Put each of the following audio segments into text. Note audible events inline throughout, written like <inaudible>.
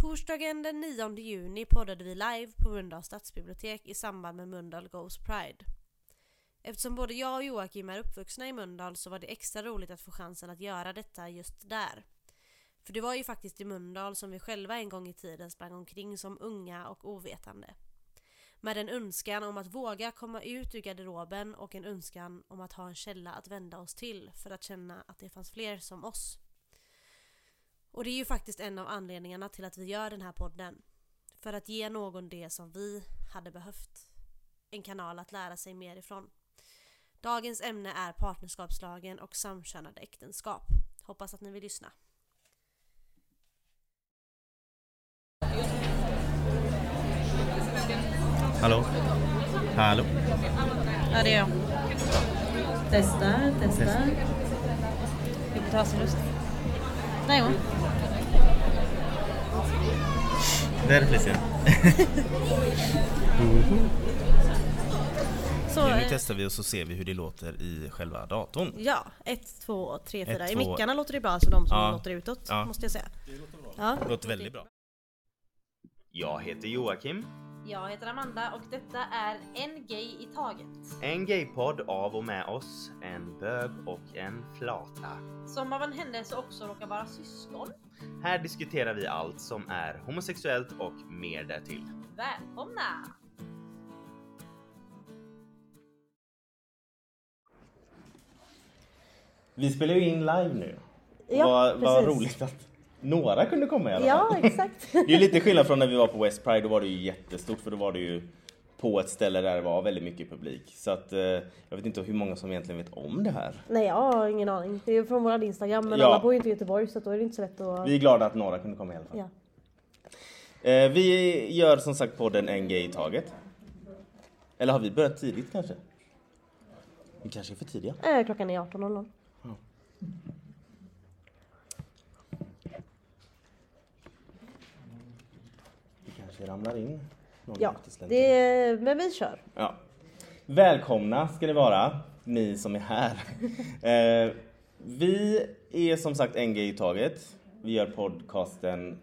Torsdagen den 9 juni poddade vi live på Mölndals stadsbibliotek i samband med Mölndal Goes Pride. Eftersom både jag och Joakim är uppvuxna i Mölndal så var det extra roligt att få chansen att göra detta just där. För det var ju faktiskt i Mölndal som vi själva en gång i tiden sprang omkring som unga och ovetande. Med en önskan om att våga komma ut ur garderoben och en önskan om att ha en källa att vända oss till för att känna att det fanns fler som oss. Och det är ju faktiskt en av anledningarna till att vi gör den här podden. För att ge någon det som vi hade behövt. En kanal att lära sig mer ifrån. Dagens ämne är partnerskapslagen och samkönade äktenskap. Hoppas att ni vill lyssna. Hallå? Hallå? Ja, det är jag. Testar, testar. Vi får ta röst. Nej, hon. Där är Felicia. <laughs> Så, Nu eh, testar vi och så ser vi hur det låter i själva datorn. ja, ett, två, tre, fyra. Ett, I två. mickarna låter det bra, alltså de som Ja. låter utåt, Ja. måste jag säga. Ja. Det låter väldigt bra. Jag heter Joakim. Jag heter Amanda och detta är En Gay i Taget. En gaypodd av och med oss, en bög och en flata. Som av en händelse också råkar vara syskon. Här diskuterar vi allt som är homosexuellt och mer därtill. Välkomna! Vi spelar ju in live nu. Ja, vad, vad precis. roligt att några kunde komma i alla Ja, fall. exakt. <laughs> Det är ju lite skillnad från när vi var på West Pride, då var det ju jättestort för då var det ju på ett ställe där det var väldigt mycket publik. Så att eh, jag vet inte hur många som egentligen vet om det här. Nej, jag har ingen aning. Det är från våran Instagram, men Ja. alla bor ju inte i Göteborg så då är det inte så lätt att... Vi är glada att några kunde komma i alla fall. Ja. Eh, vi gör som sagt podden en gay i taget. Eller har vi börjat tidigt kanske? Vi kanske är för tidiga. Eh, klockan är 18.00. Vi kanske ramlar in. Någon Ja, det, men vi kör. Ja. Välkomna ska ni vara, ni som är här. <laughs> eh, vi är som sagt en gay i taget. Vi gör podcasten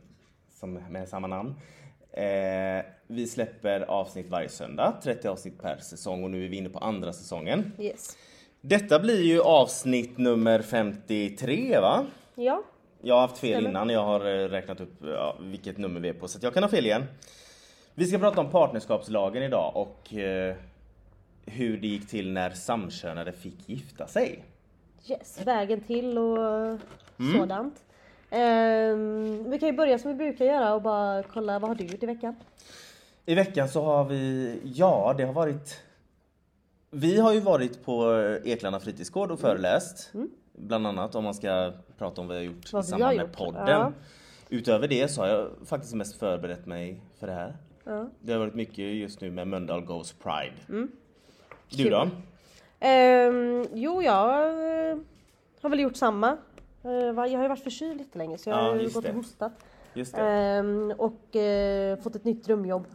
som, med samma namn. Eh, vi släpper avsnitt varje söndag, 30 avsnitt per säsong och nu är vi inne på andra säsongen. Yes. Detta blir ju avsnitt nummer 53 va? Ja, Jag har haft fel Stämmer. innan, jag har eh, räknat upp ja, vilket nummer vi är på så att jag kan ha fel igen. Vi ska prata om partnerskapslagen idag och eh, hur det gick till när samkönade fick gifta sig. yes. Vägen till och Mm. sådant. Ehm, vi kan ju börja som vi brukar göra och bara kolla vad har du gjort i veckan? I veckan så har vi, ja det har varit Vi har ju varit på Eklanda fritidsgård och föreläst. Bland annat om man ska prata om vad jag har gjort. Vad i samband med gjort, podden. ja. Utöver det så har jag faktiskt mest förberett mig för det här. Ja. Det har varit mycket just nu med Mölndal Goes Pride. Du Mm. Kul. då? Ehm, jo, jag eh, har väl gjort samma. Eh, jag har ju varit förkyld lite länge så jag Ja, har ju gått det. och hostat. Ehm, och eh, fått ett nytt drömjobb.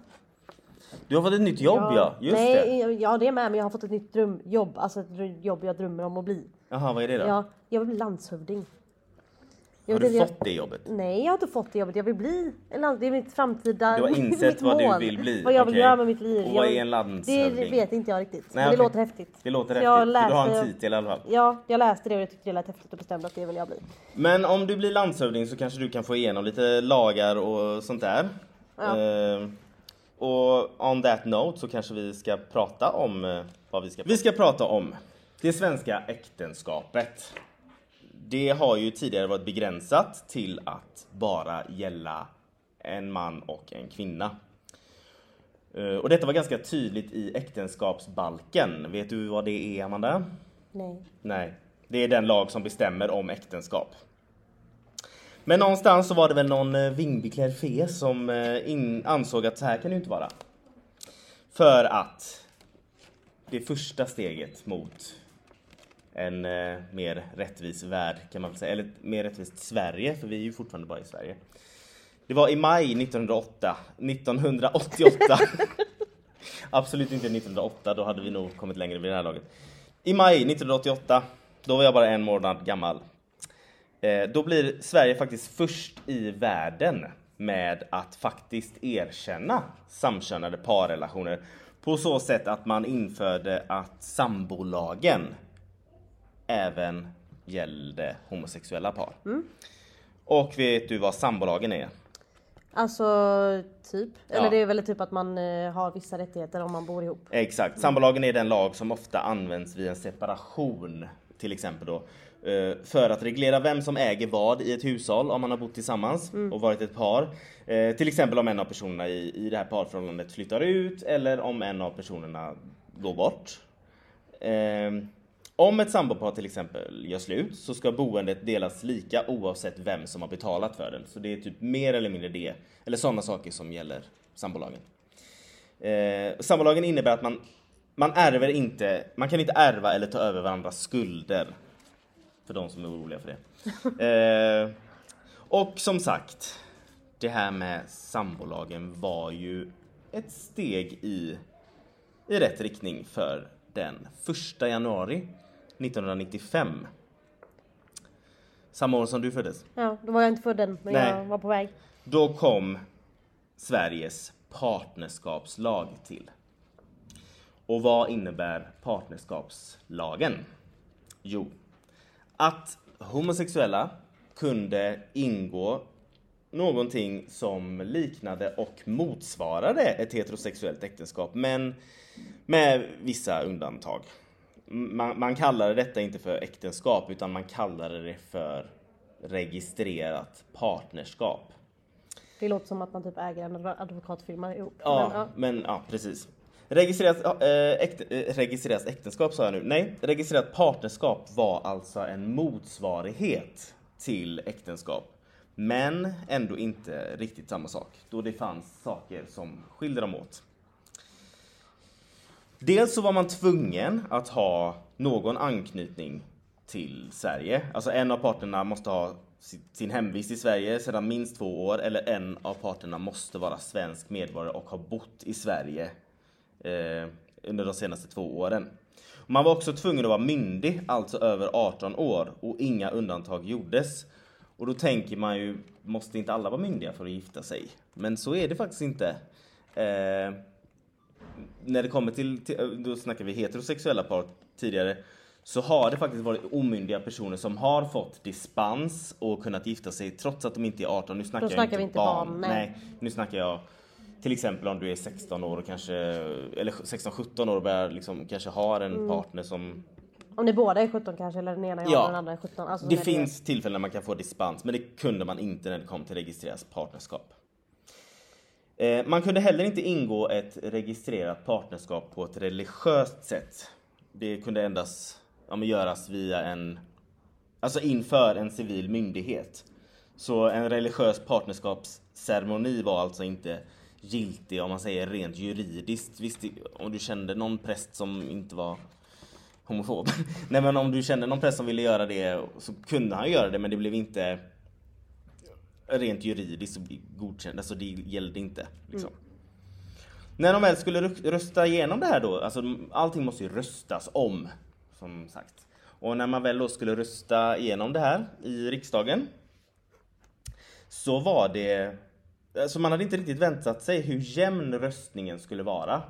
Du har fått ett nytt jobb ja, just Nej, det. ja det är med men jag har fått ett nytt drömjobb. Alltså ett jobb jag drömmer om att bli. Jaha, vad är det då? Ja, jag vill bli landshövding. Jag har du jag- fått det jobbet? Nej, jag har inte fått det jobbet. Jag vill bli en land... Det är mitt framtida... Du har <laughs> insett vad du mål. vill bli, Vad jag vill okej. göra med mitt liv. Och vad Jag- är en landshövding? Det vet inte jag riktigt. Nej, men det okej. låter häftigt. Det låter häftigt. jag för du har en läste- titel i alla fall. Ja, jag läste det och jag tyckte det lät häftigt och bestämde att det vill jag bli. Men om du blir landshövding så kanske du kan få igenom lite lagar och sånt där. Ja. Ehm, och on that note så kanske vi ska prata om eh, vad vi ska Vi ska prata om det svenska äktenskapet. Det har ju tidigare varit begränsat till att bara gälla en man och en kvinna. Eh, Och detta var ganska tydligt i äktenskapsbalken. Vet du vad det är, Amanda? Nej. Nej, det är den lag som bestämmer om äktenskap. Men någonstans så var det väl någon eh, vingbeklädd fe som eh, ansåg att så här kan det inte vara. För att det första steget mot en eh, mer rättvis värld kan man väl säga, eller ett mer rättvist Sverige, för vi är ju fortfarande bara i Sverige. Det var i maj 1908, 1988. <laughs> Absolut inte 1908, då hade vi nog kommit längre vid det här laget. I maj 1988, då var jag bara en månad gammal. Eh, då blir Sverige faktiskt först i världen med att faktiskt erkänna samkönade parrelationer på så sätt att man införde att sambolagen även gällde homosexuella par. Och vet du vad sambolagen är? Alltså typ. Ja. Eller det är väl typ att man eh, har vissa rättigheter om man bor ihop. Exakt, sambolagen är den lag som ofta används vid en separation till exempel då. eh, För att reglera vem som äger vad i ett hushåll om man har bott tillsammans och varit ett par. Eh, Till exempel om en av personerna i, i det här parförhållandet flyttar ut eller om en av personerna går bort. Om ett sambopar till exempel gör slut så ska boendet delas lika oavsett vem som har betalat för den. Så det är typ mer eller mindre det, eller sådana saker som gäller sambolagen. Eh, sambolagen innebär att man, man ärver inte, man kan inte ärva eller ta över varandras skulder. För de som är oroliga för det. <laughs> Eh, och som sagt, det här med sambolagen var ju ett steg i, i rätt riktning för den 1 januari 1995. Samma år som du föddes. Ja, då var jag inte född än men Nej. jag var på väg. Då kom Sveriges partnerskapslag till. Och vad innebär partnerskapslagen? Jo, att homosexuella kunde ingå någonting som liknade och motsvarade ett heterosexuellt äktenskap men med vissa undantag. Man, man kallade detta inte för äktenskap utan man kallade det för registrerat partnerskap. Det låter som att man typ äger en advokatfirma ihop. Ja, Men, ja. men ja, precis. Registrerat, äh, äkte, äh, registrerat äktenskap sa jag nu. Nej, registrerat partnerskap var alltså en motsvarighet till äktenskap. Men ändå inte riktigt samma sak, då det fanns saker som skilde dem åt. Dels så var man tvungen att ha någon anknytning till Sverige. Alltså en av parterna måste ha sin hemvist i Sverige sedan minst två år eller en av parterna måste vara svensk medborgare och ha bott i Sverige eh, under de senaste två åren. Man var också tvungen att vara myndig, alltså över 18 år och inga undantag gjordes. Och då tänker man ju, måste inte alla vara myndiga för att gifta sig? Men så är det faktiskt inte. Eh, när det kommer till, till, då snackar vi heterosexuella par tidigare, så har det faktiskt varit omyndiga personer som har fått dispens och kunnat gifta sig trots att de inte är 18. Nu snackar, Då jag snackar inte vi inte barn. barn, nej. nej, nu snackar jag till exempel om du är 16 år och kanske, eller 16-17 år och börjar liksom, kanske har en partner som Om ni båda är 17 kanske eller den ena är 18 Ja. och den andra är 17. Alltså, det finns tillfällen när man kan få dispens, men det kunde man inte när det kom till registrerat partnerskap. Eh, man kunde heller inte ingå ett registrerat partnerskap på ett religiöst sätt. Det kunde endast ja, men göras via en, alltså inför en civil myndighet. Så en religiös partnerskapsceremoni var alltså inte giltig om man säger rent juridiskt. Visst, om du kände någon präst som inte var homofob. <laughs> Nej men om du kände någon präst som ville göra det så kunde han göra det men det blev inte rent juridiskt så bli- godkänt. Alltså det gällde inte. Liksom. När de väl skulle rösta igenom det här då, alltså allting måste ju röstas om. Som sagt. Och när man väl då skulle rösta igenom det här i riksdagen så var det Alltså man hade inte riktigt väntat sig hur jämn röstningen skulle vara.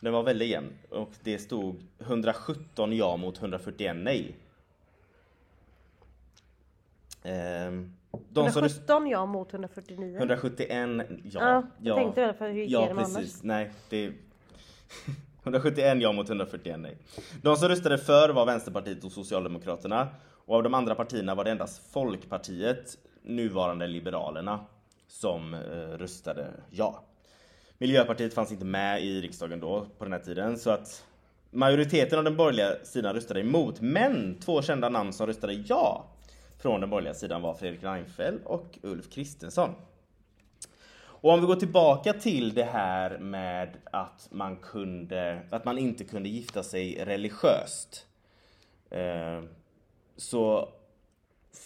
Den var väldigt jämn och det stod 117 ja mot 141 nej. Ehm, de som röst- 117 ja mot 149. 171 ja. Ja, jag tänkte väl, för hur gick Ja precis, annars? nej det <laughs> 171 ja mot 141 nej. De som röstade för var Vänsterpartiet och Socialdemokraterna och av de andra partierna var det endast Folkpartiet, nuvarande Liberalerna, som eh, röstade ja. Miljöpartiet fanns inte med i riksdagen då på den här tiden så att majoriteten av den borgerliga sidan röstade emot men två kända namn som röstade ja från den borgerliga sidan var Fredrik Reinfeldt och Ulf Kristensson. Och om vi går tillbaka till det här med att man, kunde, att man inte kunde gifta sig religiöst. Eh, så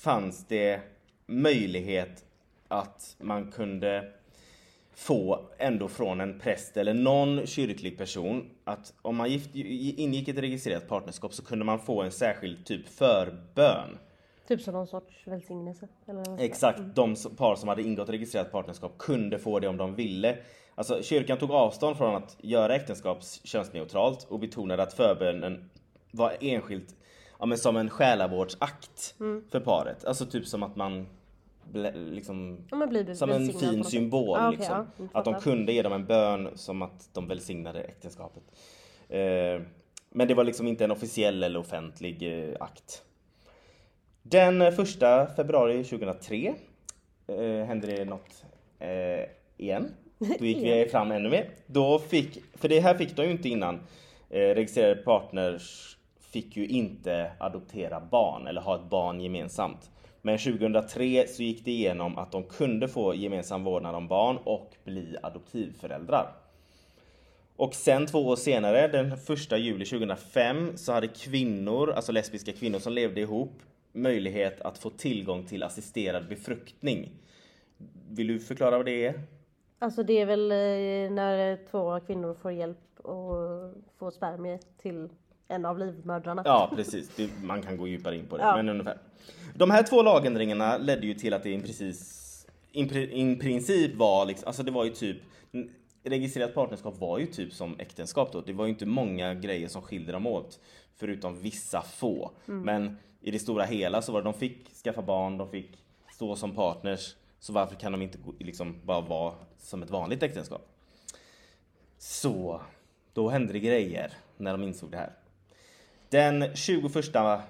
fanns det möjlighet att man kunde få ändå från en präst eller någon kyrklig person att om man gift, ingick ett registrerat partnerskap så kunde man få en särskild typ förbön. Typ som någon sorts välsignelse. Eller. Exakt, de s- par som hade ingått registrerat partnerskap kunde få det om de ville. Alltså kyrkan tog avstånd från att göra äktenskap könsneutralt och betonade att förbönen var enskilt, ja men som en själavårdsakt för paret. Alltså typ som att man liksom Ja, blir som en fin symbol Ja, okej, liksom. ja, att de kunde ge dem en bön som att de välsignade äktenskapet. Eh, men det var liksom inte en officiell eller offentlig eh, akt. Den eh, första februari 2003 eh, hände det något eh, igen. Då gick vi <laughs> fram ännu mer. Då fick, för det här fick de ju inte innan. Eh, registrerade partners fick ju inte adoptera barn eller ha ett barn gemensamt. Men 2003 så gick det igenom att de kunde få gemensam vårdnad om barn och bli adoptivföräldrar. Och sen två år senare, den första juli 2005, så hade kvinnor, alltså lesbiska kvinnor som levde ihop, möjlighet att få tillgång till assisterad befruktning. Vill du förklara vad det är? Alltså det är väl eh, när två kvinnor får hjälp och får spermier till en av livmödrarna. Ja, <laughs> precis. Det, man kan gå djupare in på det, Ja. men ungefär. De här två lagändringarna ledde ju till att det i precis, in, in princip var liksom, alltså det var ju typ Registrerat partnerskap var ju typ som äktenskap då. Det var ju inte många grejer som skilde dem åt. Förutom vissa få. Men i det stora hela så var det, de fick skaffa barn, de fick stå som partners. Så varför kan de inte liksom bara vara som ett vanligt äktenskap? Så, då hände det grejer när de insåg det här. Den 21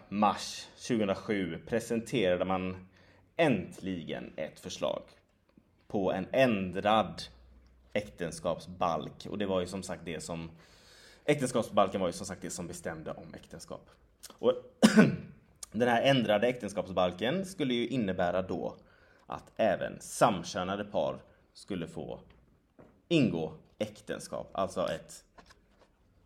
mars 2007 presenterade man äntligen ett förslag på en ändrad äktenskapsbalk och det var ju som sagt det som äktenskapsbalken var ju som sagt det som bestämde om äktenskap. Och <clears throat> den här ändrade äktenskapsbalken skulle ju innebära då att även samkönade par skulle få ingå äktenskap, alltså ett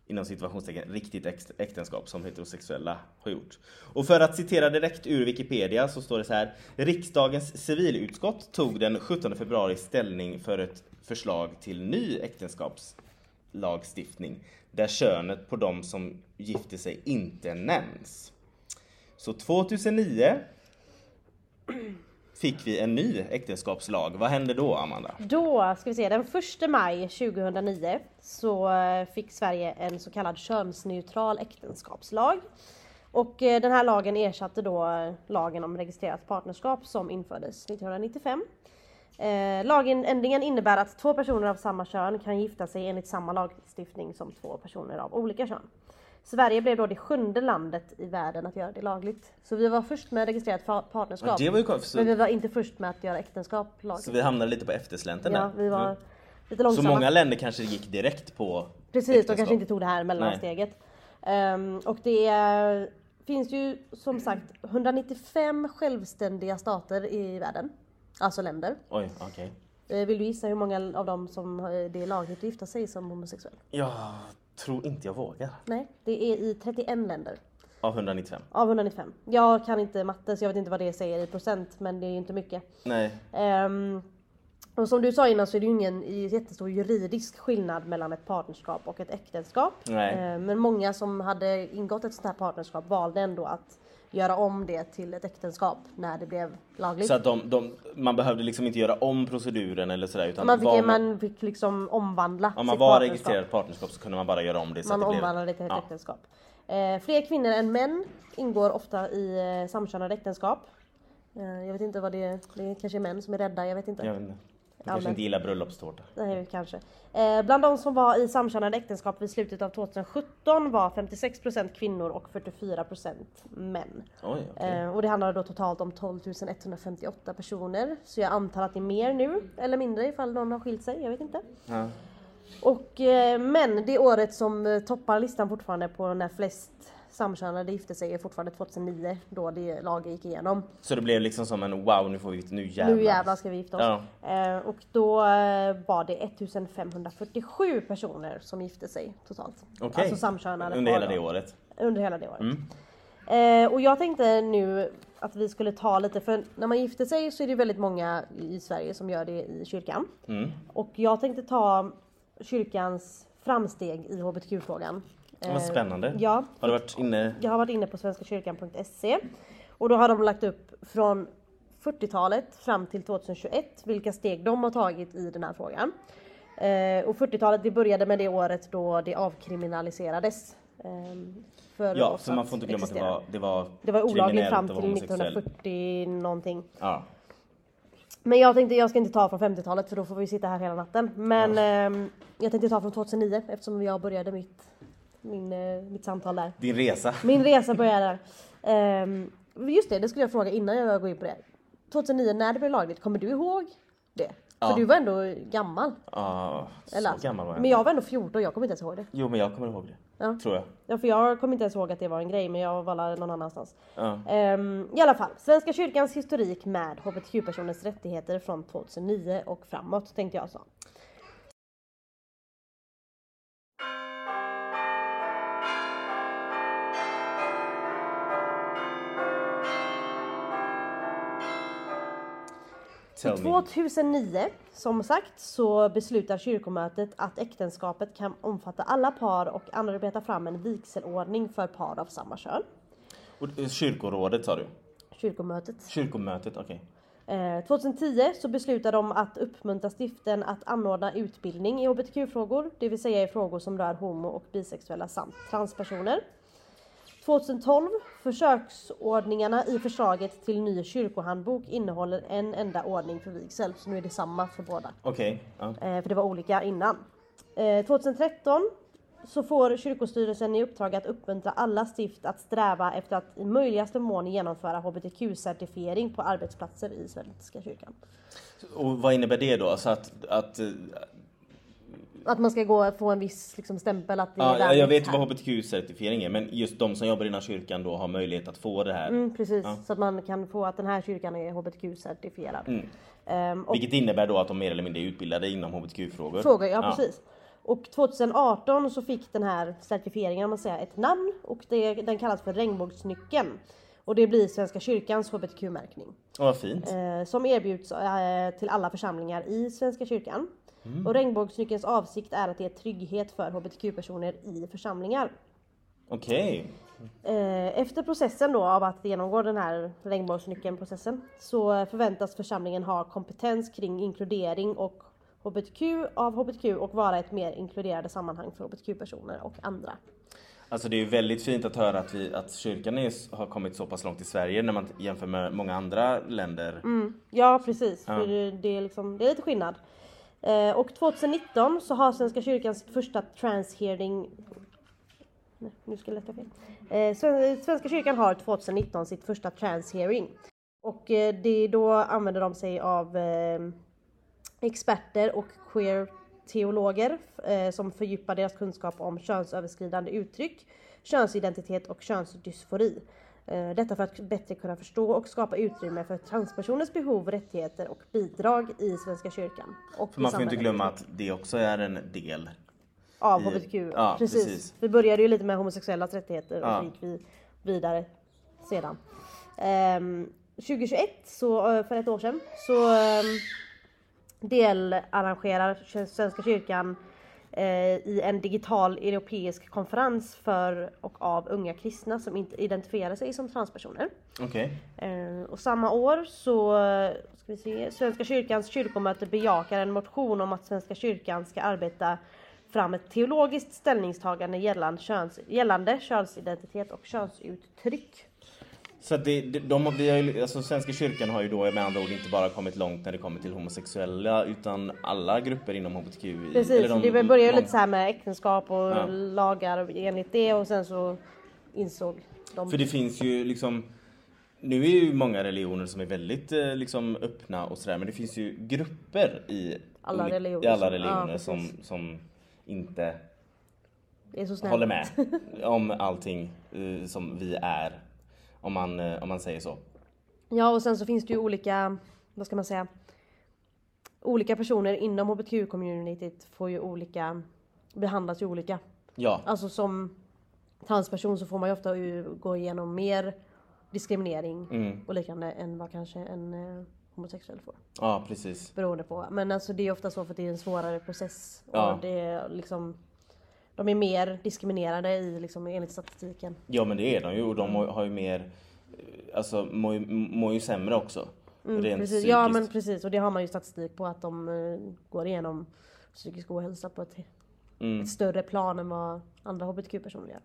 inom situationstecken riktigt äktenskap som heterosexuella har gjort. Och för att citera direkt ur Wikipedia så står det så här. Riksdagens civilutskott tog den 17 februari ställning för ett förslag till ny äktenskapslagstiftning där könet på de som gifter sig inte nämns. Så 2009 fick vi en ny äktenskapslag. Vad hände då Amanda? Då ska vi se, den 1 maj 2009 så eh, fick Sverige en så kallad könsneutral äktenskapslag. Och eh, den här lagen ersatte då eh, lagen om registrerat partnerskap som infördes 1995. Eh, lagändringen innebär att två personer av samma kön kan gifta sig enligt samma lagstiftning som två personer av olika kön. Sverige blev då det sjunde landet i världen att göra det lagligt. Så vi var först med registrerat partnerskap. Ja, ju konstigt. Men vi var inte först med att göra äktenskap lagligt. Så vi hamnade lite på efterslänten Ja, där. vi var Mm. lite Så långsamma. många länder kanske gick direkt på Precis, de äktenskap. kanske inte tog det här mellansteget. Ehm, och det är, finns ju som sagt 195 självständiga stater i världen. Alltså länder. Oj, okej. Eh, Vill du gissa hur många av dem som eh, det är lagligt att gifta sig som homosexuell? Jag tror inte jag vågar. Nej, det är i 31 länder. Av 195. Av 195. Jag kan inte matte så jag vet inte vad det säger i procent men det är ju inte mycket. Nej. Ehm, och som du sa innan så är det ju ingen jättestor juridisk skillnad mellan ett partnerskap och ett äktenskap. Nej. Ehm, men många som hade ingått ett sånt här partnerskap valde ändå att göra om det till ett äktenskap när det blev lagligt. Så att de, de, man behövde liksom inte göra om proceduren eller sådär utan man, fick, var man fick liksom omvandla om man var partnerskap. registrerat partnerskap så kunde man bara göra om det så Man att det omvandlade det till ett Ja. äktenskap. Eh, fler kvinnor än män ingår ofta i eh, samkönade äktenskap. Eh, jag vet inte vad det är, det kanske är män som är rädda, jag vet inte. Jag vet inte. De Ja, kanske inte gillar bröllopstårta. Nej, kanske. Eh, bland de som var i samkönade äktenskap vid slutet av 2017 var 56% kvinnor och 44% män. Oj, okej. Eh, och det handlade då totalt om 12 158 personer. Så jag antar att det är mer nu, eller mindre ifall någon har skilt sig, jag vet inte. Ja. Och, eh, men det året som eh, toppar listan fortfarande på när flest samkönade gifte sig är fortfarande 2009 då det laget gick igenom. Så det blev liksom som en wow, nu får vi nu jävlar. Nu jävlar ska vi gifta oss. Ja. Eh, och då eh, var det 1547 personer som gifte sig totalt. Okej. Alltså samkönade Under hela det året. Under hela det året. Mm. Eh, och jag tänkte nu att vi skulle ta lite, för när man gifter sig så är det väldigt många i Sverige som gör det i kyrkan. Mm. Och jag tänkte ta kyrkans framsteg i hbtq-frågan. Vad spännande. Ja, Har du varit inne? jag har varit inne på svenskakyrkan.se Och då har de lagt upp från 40-talet fram till 2021 vilka steg de har tagit i den här frågan. Eh, och 40-talet det började med det året då det avkriminaliserades. Eh, för Ja, så man får inte glömma att det existera. var, det var Det var olagligt fram till homosexuell. 1940 någonting. Ja. Men jag tänkte jag ska inte ta från 50-talet för då får vi sitta här hela natten. Men ehm, jag tänkte ta från 2009 eftersom jag började mitt, min, eh, mitt samtal där. Din resa. Min resa började <laughs> där. Ehm, just det, det skulle jag fråga innan jag går in på det. 2009 när det blev lagligt, kommer du ihåg det? För Ja. du var ändå gammal. Ja, Eller? så gammal var jag Men jag var ändå 14, jag kommer inte ens ihåg det. Jo men jag kommer ihåg det. Ja. Tror jag. Ja, för jag kommer inte ens ihåg att det var en grej men jag var någon annanstans. Ja. Ehm, I alla fall, Svenska kyrkans historik med hbtq-personers rättigheter från 2009 och framåt tänkte jag så. Tell me. 2009, som sagt, så beslutar kyrkomötet att äktenskapet kan omfatta alla par och arbeta fram en vigselordning för par av samma kön. Och, eh, Kyrkorådet sa du? Kyrkomötet. Kyrkomötet, okej. Eh, 2010 så beslutar de att uppmuntra stiften att anordna utbildning i hbtq-frågor, det vill säga i frågor som rör homo och bisexuella samt transpersoner. 2012 Försöksordningarna i förslaget till ny kyrkohandbok innehåller en enda ordning för vigsel, så nu är det samma för båda. Okej. Ja. Eh, för det var olika innan. Eh, 2013 så får kyrkostyrelsen i uppdrag att uppmuntra alla stift att sträva efter att i möjligaste mån genomföra hbtq-certifiering på arbetsplatser i Svenska kyrkan. Och vad innebär det då? Så att, att eh, Att man ska gå och få en viss liksom, stämpel att det är ja, jag vet här. vad hbtq-certifiering är men just de som jobbar inom kyrkan då har möjlighet att få det här. Mm, precis, Ja. så att man kan få att den här kyrkan är hbtq-certifierad. Mm. Ehm, Vilket innebär då att de mer eller mindre är utbildade inom hbtq-frågor. frågor, ja, precis. Och 2018 så fick den här certifieringen, om man säger, ett namn och det, den kallas för regnbågsnyckeln. Och det blir Svenska kyrkans hbtq-märkning. Vad fint. Eh, som erbjuds eh, till alla församlingar i Svenska kyrkan. Mm. Och regnbågsnyckelns avsikt är att ge trygghet för hbtq-personer i församlingar. Okej. Eh, Efter processen då av att genomgå den här regnbågsnyckeln-processen så förväntas församlingen ha kompetens kring inkludering och hbtq av hbtq och vara ett mer inkluderande sammanhang för hbtq-personer och andra. Alltså det är ju väldigt fint att höra att, vi, att kyrkan är, har kommit så pass långt i Sverige när man jämför med många andra länder. Ja precis, Ja. för det- det är, liksom, det är lite skillnad. Eh, och 2019 så har Svenska kyrkan sitt första transhearing Nej, nu ska jag lätta fel. Eh, Svenska kyrkan har 2019 sitt första transhearing. Och eh, det, då använder de sig av eh, experter och queer teologer eh, som fördjupar deras kunskap om könsöverskridande uttryck, könsidentitet och könsdysfori. Eh, Detta för att bättre kunna förstå och skapa utrymme för transpersoners behov, rättigheter och bidrag i Svenska kyrkan. Och För man får inte glömma att det också är en del. Av i- hbtq. ja, precis. precis. Vi började ju lite med homosexuellas rättigheter och Ja. så gick vi vidare sedan. Ehm, 2021, så, eh, för ett år sedan, så ehm, delarrangerar Svenska kyrkan i en digital europeisk konferens för och av unga kristna som inte identifierar sig som transpersoner. Okej. Eh, och samma år så eh, ska vi se, Svenska kyrkans kyrkomöte bejakar en motion om att Svenska kyrkan ska arbeta fram ett teologiskt ställningstagande gällande, köns, gällande könsidentitet och könsuttryck. Så att det, de, vi har ju, alltså Svenska kyrkan har ju då med andra ord inte bara kommit långt när det kommer till homosexuella utan alla grupper inom hbtq. Precis, eller de- det började ju lite så här med äktenskap och Ja. lagar enligt det och sen så insåg de... För det finns ju liksom nu är ju många religioner som är väldigt eh, liksom öppna och sådär men det finns ju grupper i Alla religioner i alla som- religioner ja, som, som inte håller med <laughs> om allting eh, som vi är. Om man, eh, om man säger så. Ja och sen så finns det ju olika, vad ska man säga, olika personer inom hbtq-communityt får ju olika, behandlas ju olika. Ja, Alltså som transperson så får man ju ofta gå igenom mer diskriminering mm. och liknande än vad kanske en eh, homosexuell får. ja precis. Beroende på. Men alltså det är ofta så för att det är en svårare process. Ja. Och det är liksom, de är mer diskriminerade i, liksom, enligt statistiken. Ja men det är de ju och de har- har ju mer alltså, mår, ju- mår ju sämre också. Mm, precis. psykiskt. Ja men precis och det har man ju statistik på att de eh, går igenom psykisk ohälsa på ett, Mm. ett större plan än vad andra hbtq-personer gör.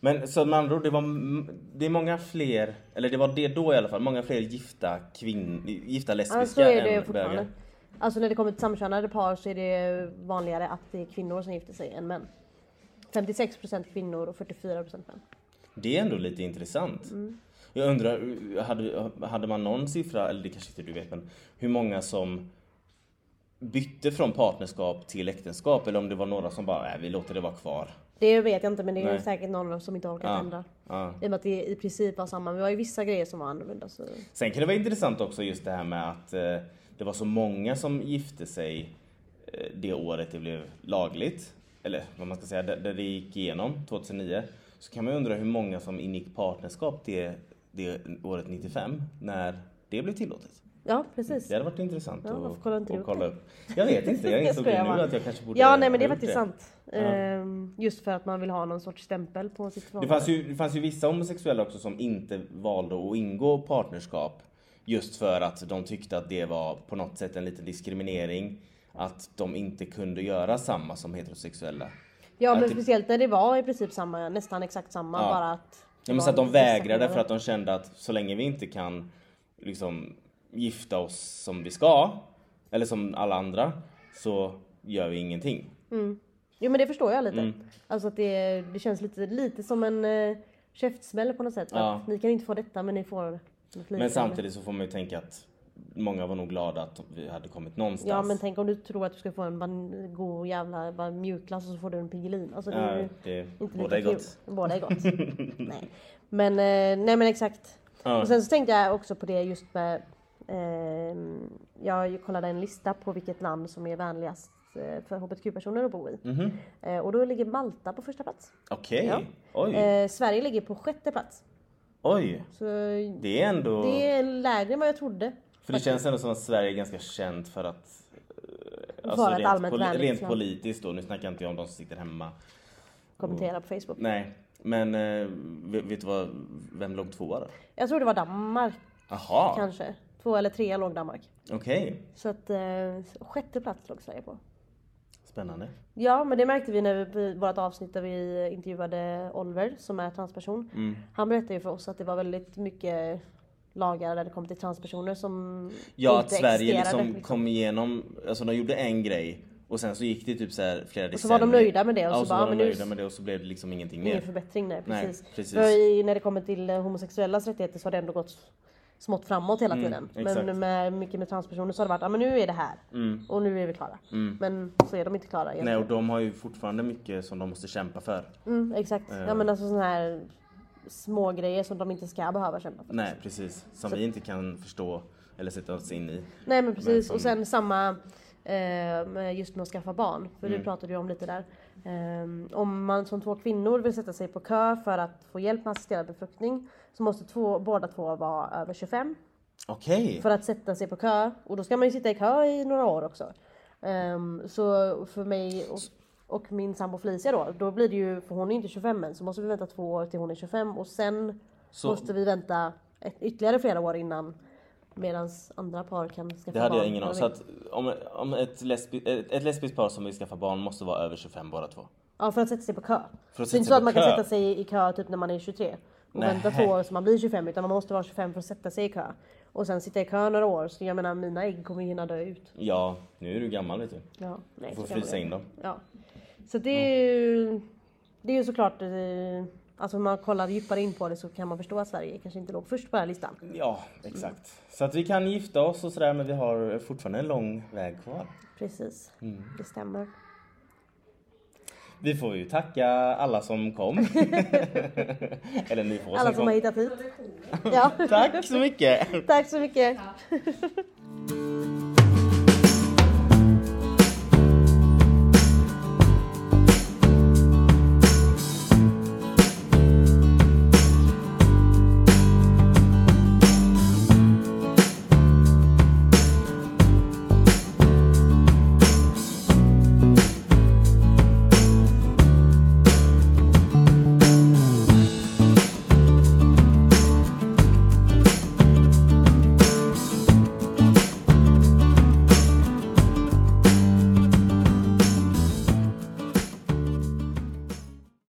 Men så med andra ord, det var det är många fler, eller det var det då i alla fall, många fler gifta kvinn, gifta lesbiska Ja, så är det än fortfarande. bögar. Alltså när det kommer till samkönade par så är det vanligare att det är kvinnor som gifter sig än män. 56% kvinnor och 44% män. Det är ändå lite intressant. Mm. Jag undrar, hade, hade man någon siffra, eller det kanske inte du vet, men hur många som bytte från partnerskap till äktenskap eller om det var några som bara, nej vi låter det vara kvar. Det vet jag inte men det är Nej. säkert någon som inte orkat Ja. ändra. Ja. I och med att det i princip var samma. Men det var ju vissa grejer som var annorlunda. Så. Sen kan det vara intressant också just det här med att eh, det var så många som gifte sig eh, det året det blev lagligt. Eller vad man ska säga, där, där det gick igenom 2009. Så kan man ju undra hur många som ingick partnerskap det, det året 95 när det blev tillåtet. Ja precis. Det hade varit intressant Ja, att, du att kolla det? upp. Jag vet inte, jag insåg det nu att jag kanske borde Ja nej men det är faktiskt sant. Ehm, just för att man vill ha någon sorts stämpel på sitt Det förhållande. fanns, ju, det fanns ju vissa homosexuella också som inte valde att ingå partnerskap just för att de tyckte att det var på något sätt en liten diskriminering. Att de inte kunde göra samma som heterosexuella. Ja men att det- speciellt när det var i princip samma, nästan exakt samma Ja. bara att... Ja, men så att de vägrade för att de kände att så länge vi inte kan liksom gifta oss som vi ska, eller som alla andra, så gör vi ingenting. Jo men det förstår jag lite. Mm. Alltså att det, det känns lite, lite som en uh, käftsmäll på något sätt. Ja. Att ni kan inte få detta men ni får något Men samtidigt så får man ju tänka att många var nog glada att vi hade kommit någonstans. Ja men tänk om du tror att du ska få en ban- god jävla mjukglass och så får du en Piggelin. Alltså det är Ja, ju det, inte båda är kul. gott. Båda är gott. <laughs> nej. Men, eh, nej men exakt. Ja. Och sen så tänkte jag också på det just med ehm, Jag kollade en lista på vilket land som är vänligast eh, för hbtq-personer att bo i. Mhm. Eh, och då ligger Malta på första plats. Okej, Ja. oj, Eh, Sverige ligger på sjätte plats. oj. Så Det är ändå... det är lägre än vad jag trodde. För det känns ändå som att Sverige är ganska känt för att... eh, Vara ett rent, poli- rent land. politiskt då, nu snackar inte jag om de som sitter hemma. Kommentera på Facebook. Nej, men eh, vet, du vad, vem låg tvåa då? Jag tror det var Danmark Jaha, kanske. Två eller tre låg Danmark. okej. Så att eh, sjätte plats låg Sverige på. Spännande. Ja men det märkte vi när vi, i vårt avsnitt där vi intervjuade Oliver som är transperson. Mm. Han berättade ju för oss att det var väldigt mycket lagar där det kom till transpersoner som Ja, inte att Sverige existerade, liksom kom igenom, alltså de gjorde en grej och sen så gick det typ så här flera Och så var de nöjda med det och ja, så och så bara, var de men nu- nöjda med det och så blev det liksom ingenting Ingen mer. förbättring nej Nej, precis. precis. För i, när det kommer till eh, homosexuellas rättigheter så har det ändå gått smått framåt hela tiden. Mm. Men med mycket med transpersoner så har det varit, ja men nu är det här. Och nu är vi klara. Men så är de inte klara Nej, egentligen. och de har ju fortfarande mycket som de måste kämpa för. Mm, exakt. Ja men alltså sådana här små grejer som de inte ska behöva kämpa för. Nej, precis. Som vi inte kan förstå eller sätta oss in i. Nej men precis som- och sen samma eh, just med att skaffa barn. För Mm. du pratade ju om lite där. Eh, om man som två kvinnor vill sätta sig på kö för att få hjälp med assisterad befruktning så måste två, båda två vara över 25 Okej. för att sätta sig på kö. Och då ska man ju sitta i kö i några år också. Ehm, så för mig och, och min sambo Felicia då, då blir det ju, för hon är inte 25 än, så måste vi vänta två år till hon är 25 och sen Så- måste vi vänta ett, ytterligare flera år innan Medan andra par kan skaffa Det hade barn. jag ingen aning Så att om, om ett, lesbi, ett, ett lesbiskt par som vill skaffa barn måste vara över 25 båda två. Ja för att sätta sig på kö. För att det är inte så att man kan kö. sätta sig i kö typ när man är 23 och Nej. vänta två år så man blir 25 utan man måste vara 25 för att sätta sig i kö. Och sen sitta i kö några år så jag menar mina ägg kommer ju hinna dö ut. Ja, nu är du gammal vet du. Ja, nej, Du får kan frysa in dem. Ja. Så det är ju, det är ju såklart, eh, alltså om man kollar djupare in på det så kan man förstå att Sverige kanske inte låg först på den här listan. Ja, exakt. Så att vi kan gifta oss och sådär men vi har fortfarande en lång väg kvar. Precis, Mm. det stämmer. Vi får ju tacka alla som kom. <laughs> Eller ni får Alla som kom. har hittat hit. Ja, <laughs> Tack så mycket! tack så mycket. <laughs>